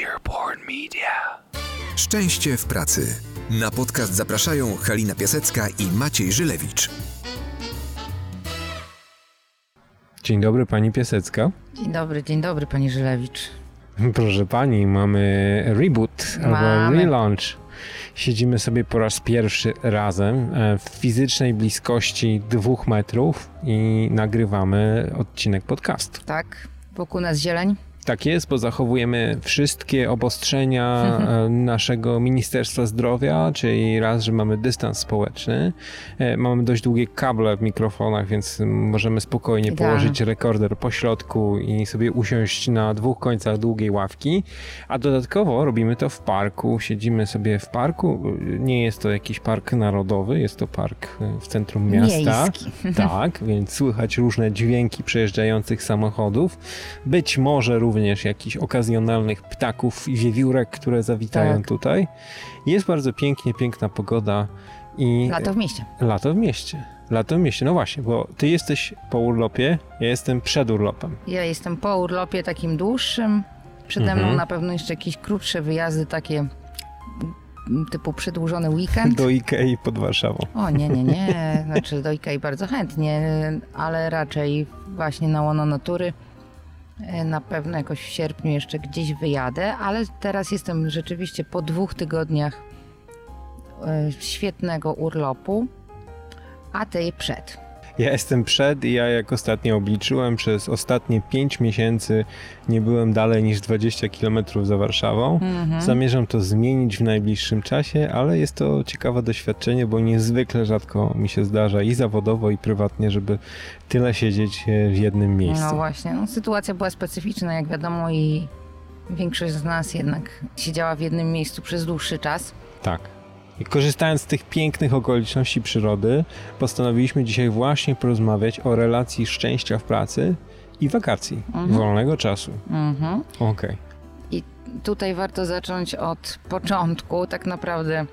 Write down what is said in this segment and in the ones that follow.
Earborn Media. Szczęście w pracy. Na podcast zapraszają Halina Piasecka i Maciej Żylewicz. Dzień dobry, pani Piasecka. Dzień dobry, dzień dobry, pani Żylewicz. Proszę pani, mamy reboot albo Mamy. relaunch. Siedzimy sobie po raz pierwszy razem e, w fizycznej bliskości dwóch metrów i nagrywamy odcinek podcastu. Tak, wokół nas zieleń. Tak jest, bo zachowujemy wszystkie obostrzenia e, naszego Ministerstwa Zdrowia, czyli raz, że mamy dystans społeczny, e, mamy dość długie kable w mikrofonach, więc możemy spokojnie Idealne. położyć rekorder po środku i sobie usiąść na dwóch końcach długiej ławki, a dodatkowo robimy to w parku, siedzimy sobie w parku, nie jest to jakiś park narodowy, jest to park e, w centrum miasta. Miejski. Tak, więc słychać różne dźwięki przejeżdżających samochodów. Być może również jakichś okazjonalnych ptaków i wiewiórek, które zawitają Tak. tutaj. Jest bardzo pięknie, piękna pogoda i Lato w mieście. lato w mieście. Lato w mieście, no właśnie, bo ty jesteś po urlopie, ja jestem przed urlopem. Ja jestem po urlopie takim dłuższym. Przede Mhm. mną na pewno jeszcze jakieś krótsze wyjazdy, takie typu przedłużony weekend. Do Ikei pod Warszawą. O nie, nie, nie. Znaczy do Ikei bardzo chętnie, ale raczej właśnie na łono natury. E, Na pewno jakoś w sierpniu jeszcze gdzieś wyjadę, ale teraz jestem rzeczywiście po dwóch tygodniach e, świetnego urlopu, a ty przed. Ja jestem przed i ja jak ostatnio obliczyłem, przez ostatnie 5 miesięcy nie byłem dalej niż 20 km za Warszawą. Mhm. Zamierzam to zmienić w najbliższym czasie, ale jest to ciekawe doświadczenie, bo niezwykle rzadko mi się zdarza i zawodowo, i prywatnie, żeby tyle siedzieć e, w jednym miejscu. No właśnie, no, sytuacja była specyficzna, jak wiadomo, i większość z nas jednak siedziała w jednym miejscu przez dłuższy czas. Tak. I korzystając z tych pięknych okoliczności przyrody, postanowiliśmy dzisiaj właśnie porozmawiać o relacji szczęścia w pracy i wakacji, Mhm. wolnego czasu. Mhm. Okej. I tutaj warto zacząć od początku, tak naprawdę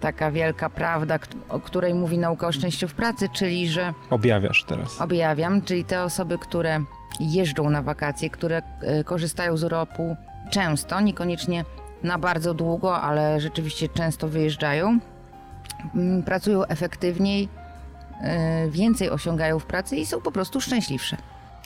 taka wielka prawda, o której mówi nauka o szczęściu w pracy, czyli że Objawiasz teraz. objawiam, czyli te osoby, które jeżdżą na wakacje, które e, korzystają z urlopu często, niekoniecznie na bardzo długo, ale rzeczywiście często wyjeżdżają, mm, pracują efektywniej, e, więcej osiągają w pracy i są po prostu szczęśliwsze.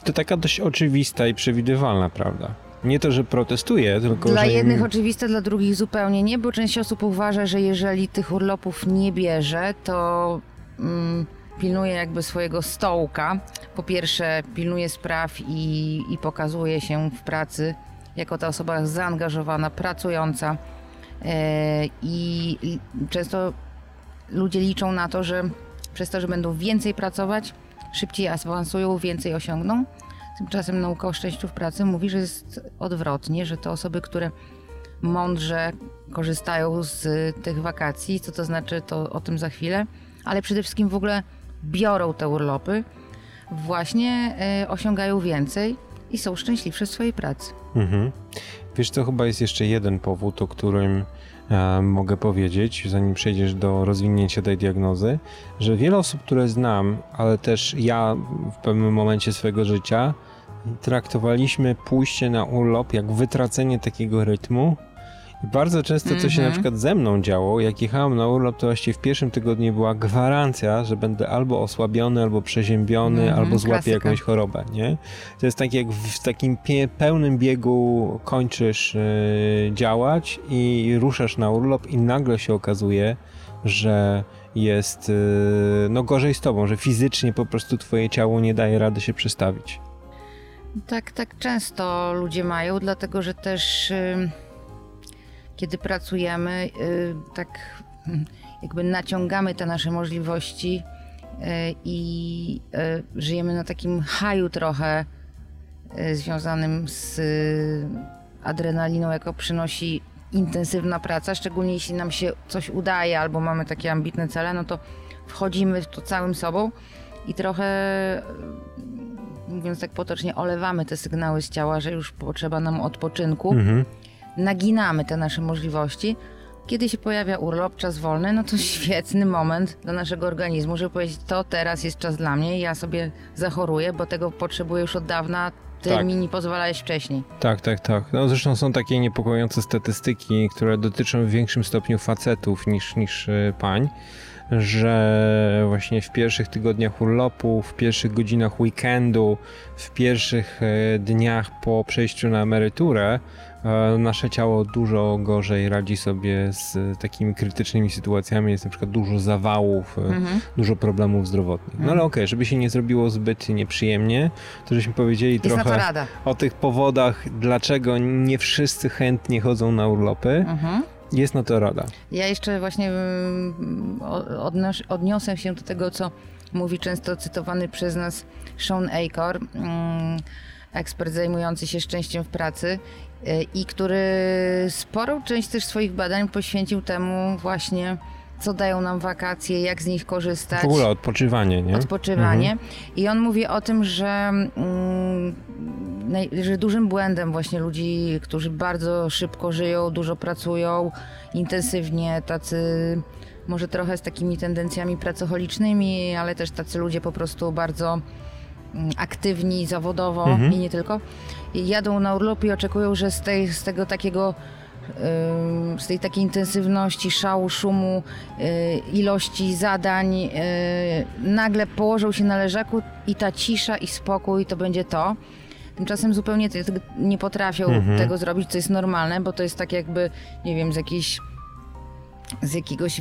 To taka dość oczywista i przewidywalna prawda. Nie to, że protestuję, tylko Dla że... jednych oczywiste, dla drugich zupełnie nie, bo część osób uważa, że jeżeli tych urlopów nie bierze, to mm, pilnuje jakby swojego stołka. Po pierwsze, pilnuje spraw i, i pokazuje się w pracy jako ta osoba zaangażowana, pracująca. E, I często ludzie liczą na to, że przez to, że będą więcej pracować, szybciej awansują, więcej osiągną. Tymczasem nauka o szczęściu w pracy mówi, że jest odwrotnie, że te osoby, które mądrze korzystają z tych wakacji, co to znaczy, to o tym za chwilę, ale przede wszystkim w ogóle biorą te urlopy, właśnie e, osiągają więcej i są szczęśliwsze w swojej pracy. Mhm. Wiesz co, chyba jest jeszcze jeden powód, o którym e, mogę powiedzieć, zanim przejdziesz do rozwinięcia tej diagnozy, że wiele osób, które znam, ale też ja w pewnym momencie swojego życia, traktowaliśmy pójście na urlop jak wytracenie takiego rytmu. Bardzo często, co się na Mhm. przykład ze mną działo, jak jechałem na urlop, to właściwie w pierwszym tygodniu była gwarancja, że będę albo osłabiony, albo przeziębiony, Mhm, albo złapię klasyka. jakąś chorobę, nie? To jest tak jak w takim pełnym biegu kończysz y, działać i ruszasz na urlop i nagle się okazuje, że jest y, no gorzej z tobą, że fizycznie po prostu twoje ciało nie daje rady się przestawić. Tak, tak często ludzie mają, dlatego że też y, kiedy pracujemy, y, tak jakby naciągamy te nasze możliwości y, i y, żyjemy na takim haju trochę związanym z adrenaliną, jako przynosi intensywna praca, szczególnie jeśli nam się coś udaje albo mamy takie ambitne cele, no to wchodzimy w to całym sobą i trochę mówiąc tak potocznie, olewamy te sygnały z ciała, że już potrzeba nam odpoczynku, Mhm. Naginamy te nasze możliwości. Kiedy się pojawia urlop, czas wolny, no to świetny moment dla naszego organizmu, żeby powiedzieć, to teraz jest czas dla mnie, ja sobie zachoruję, bo tego potrzebuję już od dawna, ty Tak. mi nie pozwalałeś wcześniej. Tak, tak, tak. No zresztą są takie niepokojące statystyki, które dotyczą w większym stopniu facetów niż, niż y, pań, że właśnie w pierwszych tygodniach urlopu, w pierwszych godzinach weekendu, w pierwszych e, dniach po przejściu na emeryturę e, nasze ciało dużo gorzej radzi sobie z e, takimi krytycznymi sytuacjami. Jest na przykład dużo zawałów, e, Mhm. dużo problemów zdrowotnych. No ale okej, żeby się nie zrobiło zbyt nieprzyjemnie, to żeśmy powiedzieli Jest trochę o tych powodach, dlaczego nie wszyscy chętnie chodzą na urlopy. Mhm. Jest na to rada. Ja jeszcze właśnie mm, o- odnoś, odniosę się do tego, co mówi często cytowany przez nas Sean Acor, mm, ekspert zajmujący się szczęściem w pracy y, i który sporą część też swoich badań poświęcił temu właśnie, co dają nam wakacje, jak z nich korzystać. W ogóle odpoczywanie, nie? odpoczywanie. I on mówi o tym, że, mm, że dużym błędem właśnie ludzi, którzy bardzo szybko żyją, dużo pracują, intensywnie, tacy może trochę z takimi tendencjami pracocholicznymi, ale też tacy ludzie po prostu bardzo aktywni zawodowo Mhm. i nie tylko. I jadą na urlop i oczekują, że z, tej, z tego takiego z tej takiej intensywności, szału, szumu, y, ilości zadań, y, nagle położą się na leżaku i ta cisza i spokój to będzie to. Tymczasem zupełnie nie potrafią Mhm. tego zrobić, co jest normalne, bo to jest tak jakby, nie wiem, z jakiejś z jakiegoś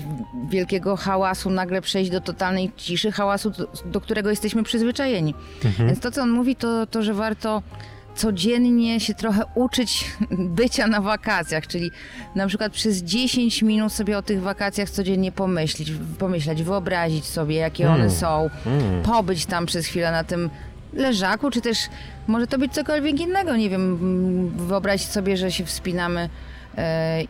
wielkiego hałasu nagle przejść do totalnej ciszy, hałasu, do, którego jesteśmy przyzwyczajeni. Więc to, co on mówi, to, to, że warto codziennie się trochę uczyć bycia na wakacjach, czyli na przykład przez 10 minut sobie o tych wakacjach codziennie pomyśleć, pomyśleć wyobrazić sobie, jakie one Mm. są, Mm. pobyć tam przez chwilę na tym leżaku, czy też może to być cokolwiek innego, nie wiem, mm, wyobrazić sobie, że się wspinamy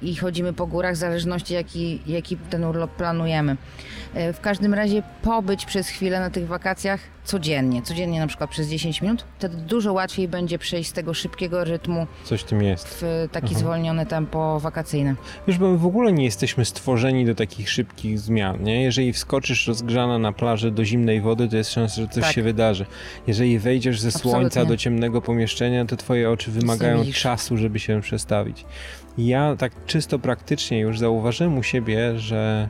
i chodzimy po górach, w zależności jaki, jaki ten urlop planujemy. E, W każdym razie pobyć przez chwilę na tych wakacjach codziennie, codziennie na przykład przez 10 minut, wtedy dużo łatwiej będzie przejść z tego szybkiego rytmu Coś w tym jest. w taki zwolnione tempo wakacyjne. Wiesz, bo my w ogóle nie jesteśmy stworzeni do takich szybkich zmian, nie? Jeżeli wskoczysz rozgrzana na plaży do zimnej wody, to jest szansa, że coś Tak. się wydarzy. Jeżeli wejdziesz ze słońca Absolutnie. do ciemnego pomieszczenia, to twoje oczy wymagają czasu, żeby się przestawić. Ja tak czysto praktycznie już zauważyłem u siebie, że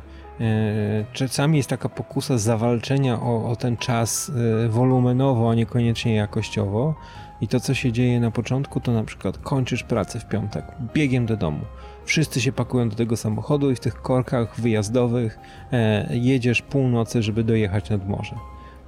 czasami jest taka pokusa zawalczenia o, o ten czas e, wolumenowo, a niekoniecznie jakościowo. I to, co się dzieje na początku, to na przykład kończysz pracę w piątek, biegiem do domu. Wszyscy się pakują do tego samochodu i w tych korkach wyjazdowych e, jedziesz północy, żeby dojechać nad morze.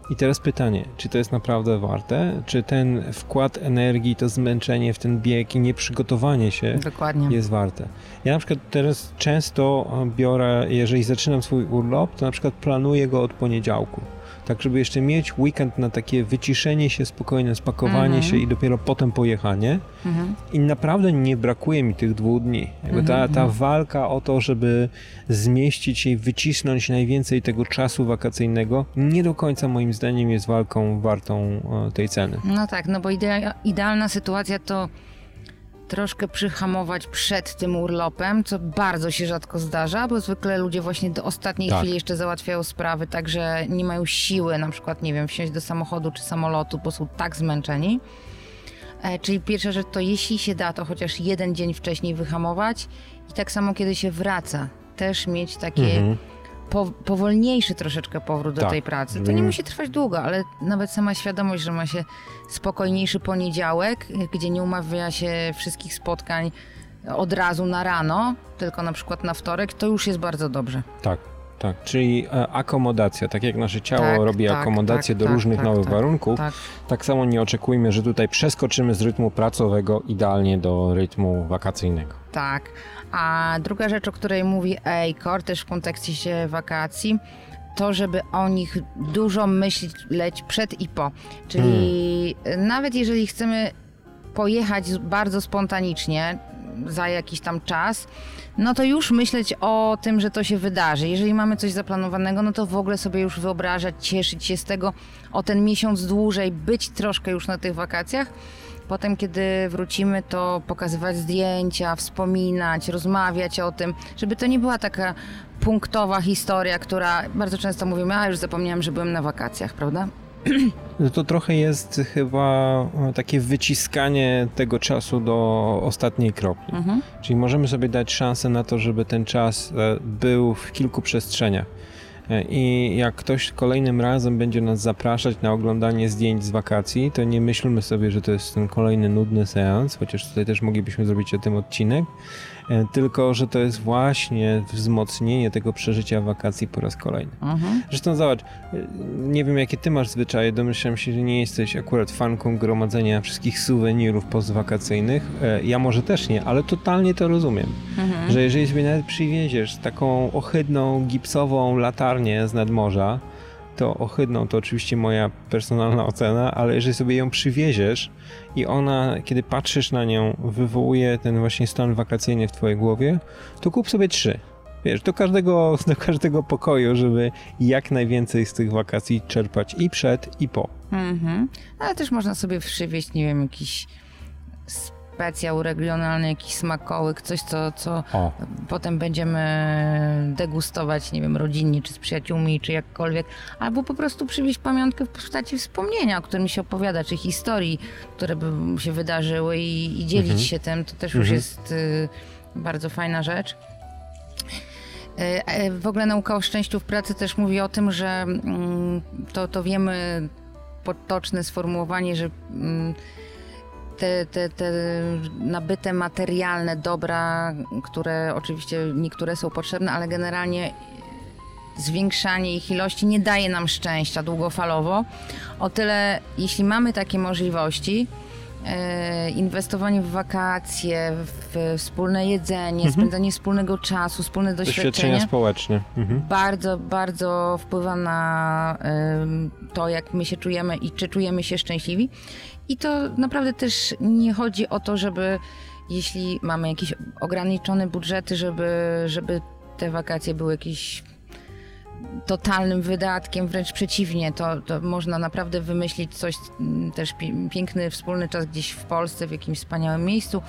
I teraz pytanie, czy to jest naprawdę warte? Czy ten wkład energii, to zmęczenie w ten bieg i nieprzygotowanie się Dokładnie. jest warte. Ja na przykład teraz często biorę, jeżeli zaczynam swój urlop, to na przykład planuję go od poniedziałku. Tak, żeby jeszcze mieć weekend na takie wyciszenie się, spokojne spakowanie Mhm. się i dopiero potem pojechanie. Mhm. I naprawdę nie brakuje mi tych dwóch dni. Jakby ta, Mhm, ta walka o to, żeby zmieścić się i wycisnąć najwięcej tego czasu wakacyjnego, nie do końca moim zdaniem jest walką wartą e, tej ceny. No tak, no bo idea, idealna sytuacja to troszkę przyhamować przed tym urlopem, co bardzo się rzadko zdarza, bo zwykle ludzie właśnie do ostatniej Tak. chwili jeszcze załatwiają sprawy, także nie mają siły na przykład, nie wiem, wsiąść do samochodu czy samolotu, bo są tak zmęczeni. E, czyli pierwsza rzecz to jeśli się da, to chociaż jeden dzień wcześniej wyhamować i tak samo kiedy się wraca, też mieć takie Mhm. Po, powolniejszy troszeczkę powrót do Tak, tej pracy. To nie- musi trwać długo, ale nawet sama świadomość, że ma się spokojniejszy poniedziałek, gdzie nie umawia się wszystkich spotkań od razu na rano, tylko na przykład na wtorek, to już jest bardzo dobrze. Tak, tak. Czyli e, akomodacja, tak jak nasze ciało Tak, robi tak, akomodację tak, do tak, różnych tak, nowych tak, warunków, Tak. samo nie oczekujmy, że tutaj przeskoczymy z rytmu pracowego idealnie do rytmu wakacyjnego. Tak. A druga rzecz, o której mówi Ejkor, też w kontekście wakacji, to żeby o nich dużo myśleć przed i po. Czyli nawet jeżeli chcemy pojechać bardzo spontanicznie za jakiś tam czas, no to już myśleć o tym, że to się wydarzy. Jeżeli mamy coś zaplanowanego, no to w ogóle sobie już wyobrażać, cieszyć się z tego o ten miesiąc dłużej, być troszkę już na tych wakacjach. Potem, kiedy wrócimy, to pokazywać zdjęcia, wspominać, rozmawiać o tym, żeby to nie była taka punktowa historia, która bardzo często mówimy, a już zapomniałam, że byłem na wakacjach, prawda? No to trochę jest chyba takie wyciskanie tego czasu do ostatniej kropli. Mhm. Czyli możemy sobie dać szansę na to, żeby ten czas e, był w kilku przestrzeniach. E, I jak ktoś kolejnym razem będzie nas zapraszać na oglądanie zdjęć z wakacji, to nie myślmy sobie, że to jest ten kolejny nudny seans, chociaż tutaj też moglibyśmy zrobić o tym odcinek, e, tylko że to jest właśnie wzmocnienie tego przeżycia wakacji po raz kolejny. Mhm. Zresztą zobacz, e, nie wiem jakie ty masz zwyczaje, domyślam się, że nie jesteś akurat fanką gromadzenia wszystkich suwenirów postwakacyjnych. Ja może też nie, ale totalnie to rozumiem. Mhm. Że jeżeli sobie nawet przywieziesz taką ohydną, gipsową latarnię z nadmorza, to ohydną to oczywiście moja personalna ocena, ale jeżeli sobie ją przywieziesz i ona, kiedy patrzysz na nią, wywołuje ten właśnie stan wakacyjny w twojej głowie, to kup sobie trzy. Wiesz, do każdego, do każdego pokoju, żeby jak najwięcej z tych wakacji czerpać i przed, i po. Mhm. Ale też można sobie przywieźć, nie wiem, jakiś specjał regionalny, jakiś smakołyk, coś, co, co O, potem będziemy degustować, nie wiem, rodzinnie, czy z przyjaciółmi, czy jakkolwiek, albo po prostu przywieźć pamiątkę w postaci wspomnienia, o którym się opowiada, czy historii, które by się wydarzyły i, i dzielić Mhm. się tym, to też już Mhm. jest y, bardzo fajna rzecz. E, e, W ogóle nauka o szczęściu w pracy też mówi o tym, że mm, to, to wiemy, potoczne sformułowanie, że mm, te, te, te nabyte materialne dobra, które oczywiście niektóre są potrzebne, ale generalnie zwiększanie ich ilości nie daje nam szczęścia długofalowo. O tyle, jeśli mamy takie możliwości, inwestowanie w wakacje, w wspólne jedzenie, spędzanie wspólnego czasu, wspólne doświadczenia doświadczenia, społeczne. Mhm. bardzo, bardzo wpływa na to, jak my się czujemy i czy czujemy się szczęśliwi. I to naprawdę też nie chodzi o to, żeby jeśli mamy jakieś ograniczone budżety, żeby, żeby te wakacje były jakieś totalnym wydatkiem, wręcz przeciwnie, to, to można naprawdę wymyślić coś, mm, też pi- piękny wspólny czas gdzieś w Polsce, w jakimś wspaniałym miejscu,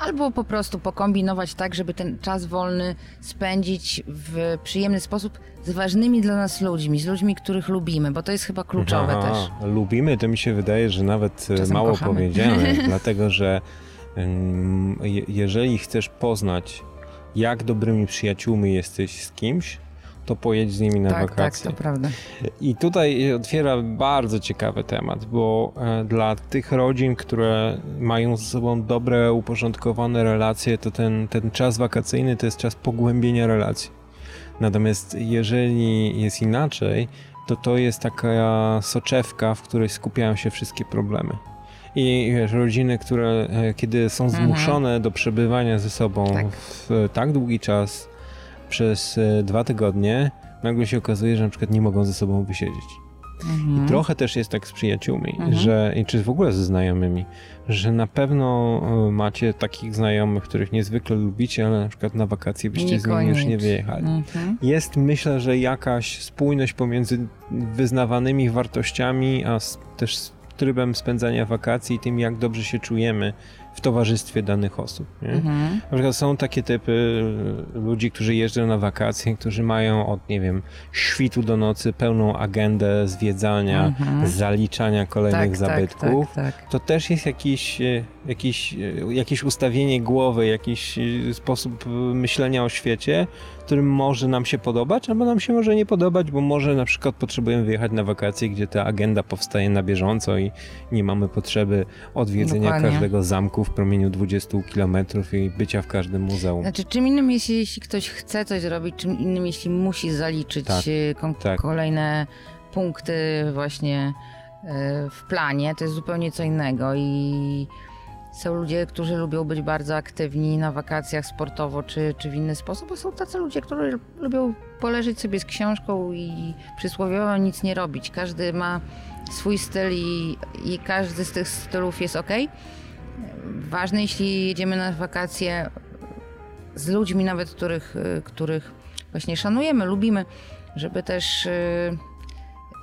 albo po prostu pokombinować tak, żeby ten czas wolny spędzić w przyjemny sposób z ważnymi dla nas ludźmi, z ludźmi, których lubimy, bo to jest chyba kluczowe Aha, też. Lubimy, to mi się wydaje, że nawet e, Czasem mało kochamy. powiedziane, dlatego że jeżeli chcesz poznać, jak dobrymi przyjaciółmi jesteś z kimś, to pojedź z nimi na Tak, tak, wakacje. to prawda. I tutaj otwiera bardzo ciekawy temat, bo e, dla tych rodzin, które mają ze sobą dobre, uporządkowane relacje, to ten, ten czas wakacyjny to jest czas pogłębienia relacji. Natomiast jeżeli jest inaczej, to to jest taka soczewka, w której skupiają się wszystkie problemy. I wiesz, rodziny, które e, kiedy są Mhm. zmuszone do przebywania ze sobą Tak. w tak długi czas, przez e, dwa tygodnie, nagle się okazuje, że na przykład nie mogą ze sobą wysiedzieć. Mhm. I trochę też jest tak z przyjaciółmi, Mhm. że, i czy w ogóle ze znajomymi, że na pewno e, macie takich znajomych, których niezwykle lubicie, ale na przykład na wakacje byście z nimi już nie wyjechali. Mhm. Jest myślę, że jakaś spójność pomiędzy wyznawanymi wartościami, a też trybem spędzania wakacji i tym, jak dobrze się czujemy w towarzystwie danych osób. Nie? Mhm. Na przykład są takie typy y, ludzi, którzy jeżdżą na wakacje, którzy mają od, nie wiem, świtu do nocy pełną agendę zwiedzania, Mhm. zaliczania kolejnych Tak, zabytków. Tak, tak, tak. To też jest jakiś, e, jakiś, e, jakieś ustawienie głowy, jakiś sposób myślenia o świecie, który może nam się podobać, albo nam się może nie podobać, bo może na przykład potrzebujemy wyjechać na wakacje, gdzie ta agenda powstaje na bieżąco i nie mamy potrzeby odwiedzenia Dokładnie. każdego zamku w promieniu 20 km i bycia w każdym muzeum. Znaczy, czym innym jest, jeśli ktoś chce coś zrobić, czym innym, jeśli musi zaliczyć Tak, kon- tak. kolejne punkty właśnie e, w planie, to jest zupełnie co innego i są ludzie, którzy lubią być bardzo aktywni na wakacjach sportowo czy, czy w inny sposób, a są tacy ludzie, którzy lubią poleżeć sobie z książką i przysłowiowo nic nie robić. Każdy ma swój styl i, i każdy z tych stylów jest ok. Ważne, jeśli jedziemy na wakacje z ludźmi nawet, których, y, których właśnie szanujemy, lubimy, żeby też y,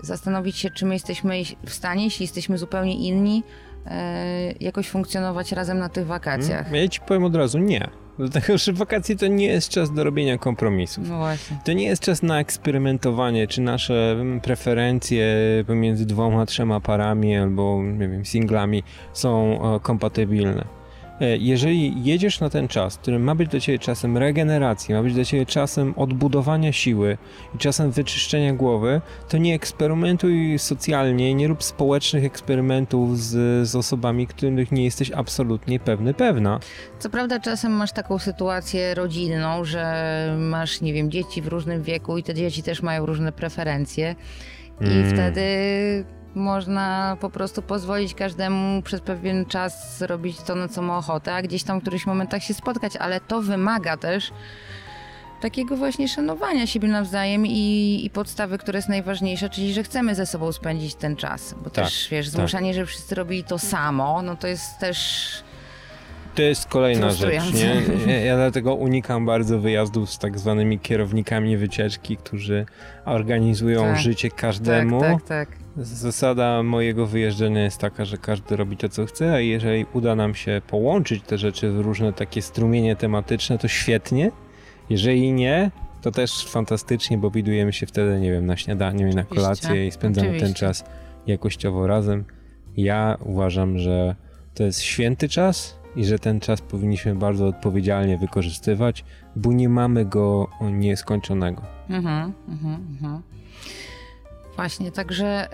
zastanowić się, czy my jesteśmy w stanie, jeśli jesteśmy zupełnie inni, y, jakoś funkcjonować razem na tych wakacjach. Ja ci powiem od razu nie. Dlatego, że wakacje to nie jest czas do robienia kompromisów. No właśnie. To nie jest czas na eksperymentowanie, czy nasze mm, preferencje pomiędzy dwoma, trzema parami albo, nie wiem, singlami są e, kompatybilne. E, Jeżeli jedziesz na ten czas, który ma być dla ciebie czasem regeneracji, ma być dla ciebie czasem odbudowania siły i czasem wyczyszczenia głowy, to nie eksperymentuj socjalnie, nie rób społecznych eksperymentów z, z osobami, których nie jesteś absolutnie pewny, pewna. Co prawda czasem masz taką sytuację rodzinną, że masz, nie wiem, dzieci w różnym wieku i te dzieci też mają różne preferencje i Mm. wtedy można po prostu pozwolić każdemu przez pewien czas robić to, na co ma ochotę, a gdzieś tam w którychś momentach się spotkać, ale to wymaga też takiego właśnie szanowania siebie nawzajem i, i podstawy, która jest najważniejsza, czyli że chcemy ze sobą spędzić ten czas. Bo Tak, też, wiesz, tak. zmuszanie, że wszyscy robili to samo, no to jest też... To jest kolejna rzecz, nie? Ja, ja dlatego unikam bardzo wyjazdów z tak zwanymi kierownikami wycieczki, którzy organizują Tak. życie każdemu. Tak, tak, tak. Zasada mojego wyjeżdżania jest taka, że każdy robi to, co chce, a jeżeli uda nam się połączyć te rzeczy w różne takie strumienie tematyczne, to świetnie. Jeżeli nie, to też fantastycznie, bo widujemy się wtedy, nie wiem, na śniadaniu i na kolację i spędzamy ten oczywiście. czas jakościowo razem. Ja uważam, że to jest święty czas i że ten czas powinniśmy bardzo odpowiedzialnie wykorzystywać, bo nie mamy go nieskończonego. Mhm, mhm, mhm. Właśnie, także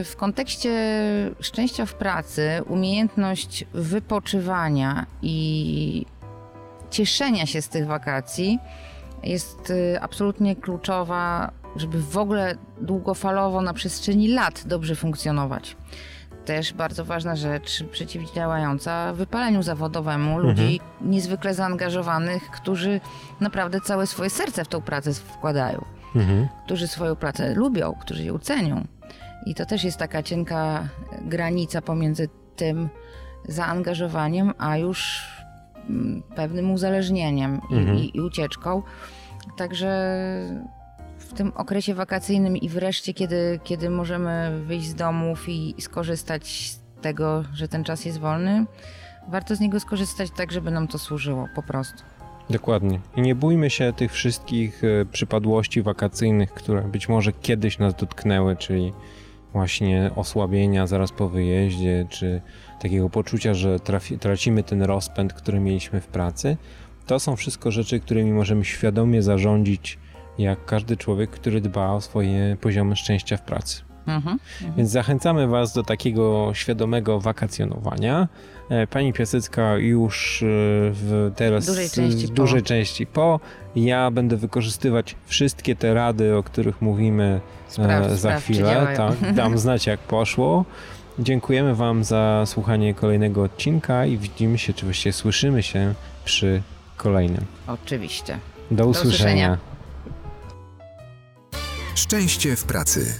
y, w kontekście szczęścia w pracy, umiejętność wypoczywania i cieszenia się z tych wakacji jest y, absolutnie kluczowa, żeby w ogóle długofalowo na przestrzeni lat dobrze funkcjonować. Też bardzo ważna rzecz przeciwdziałająca wypaleniu zawodowemu ludzi niezwykle zaangażowanych, którzy naprawdę całe swoje serce w tą pracę wkładają Mhm. którzy swoją pracę lubią, którzy ją cenią. I to też jest taka cienka granica pomiędzy tym zaangażowaniem, a już mm, pewnym uzależnieniem i, Mhm. i, i ucieczką. Także w tym okresie wakacyjnym i wreszcie, kiedy, kiedy możemy wyjść z domów i, i skorzystać z tego, że ten czas jest wolny, warto z niego skorzystać tak, żeby nam to służyło po prostu. Dokładnie. I nie bójmy się tych wszystkich e, przypadłości wakacyjnych, które być może kiedyś nas dotknęły, czyli właśnie osłabienia zaraz po wyjeździe, czy takiego poczucia, że trafi, tracimy ten rozpęd, który mieliśmy w pracy. To są wszystko rzeczy, którymi możemy świadomie zarządzić, jak każdy człowiek, który dba o swoje poziomy szczęścia w pracy. Mhm. Więc zachęcamy Was do takiego świadomego wakacjonowania. E, Pani Piasecka już e, w teraz Dużej części w po. dużej części po. Ja będę wykorzystywać wszystkie te rady, o których mówimy Sprawdź, e, za sprawdź, czy chwilę. Tak, dam znać jak poszło. Dziękujemy Wam za słuchanie kolejnego odcinka i widzimy się, czy właściwie słyszymy się przy kolejnym. Oczywiście. Do usłyszenia. usłyszenia. Szczęście w pracy.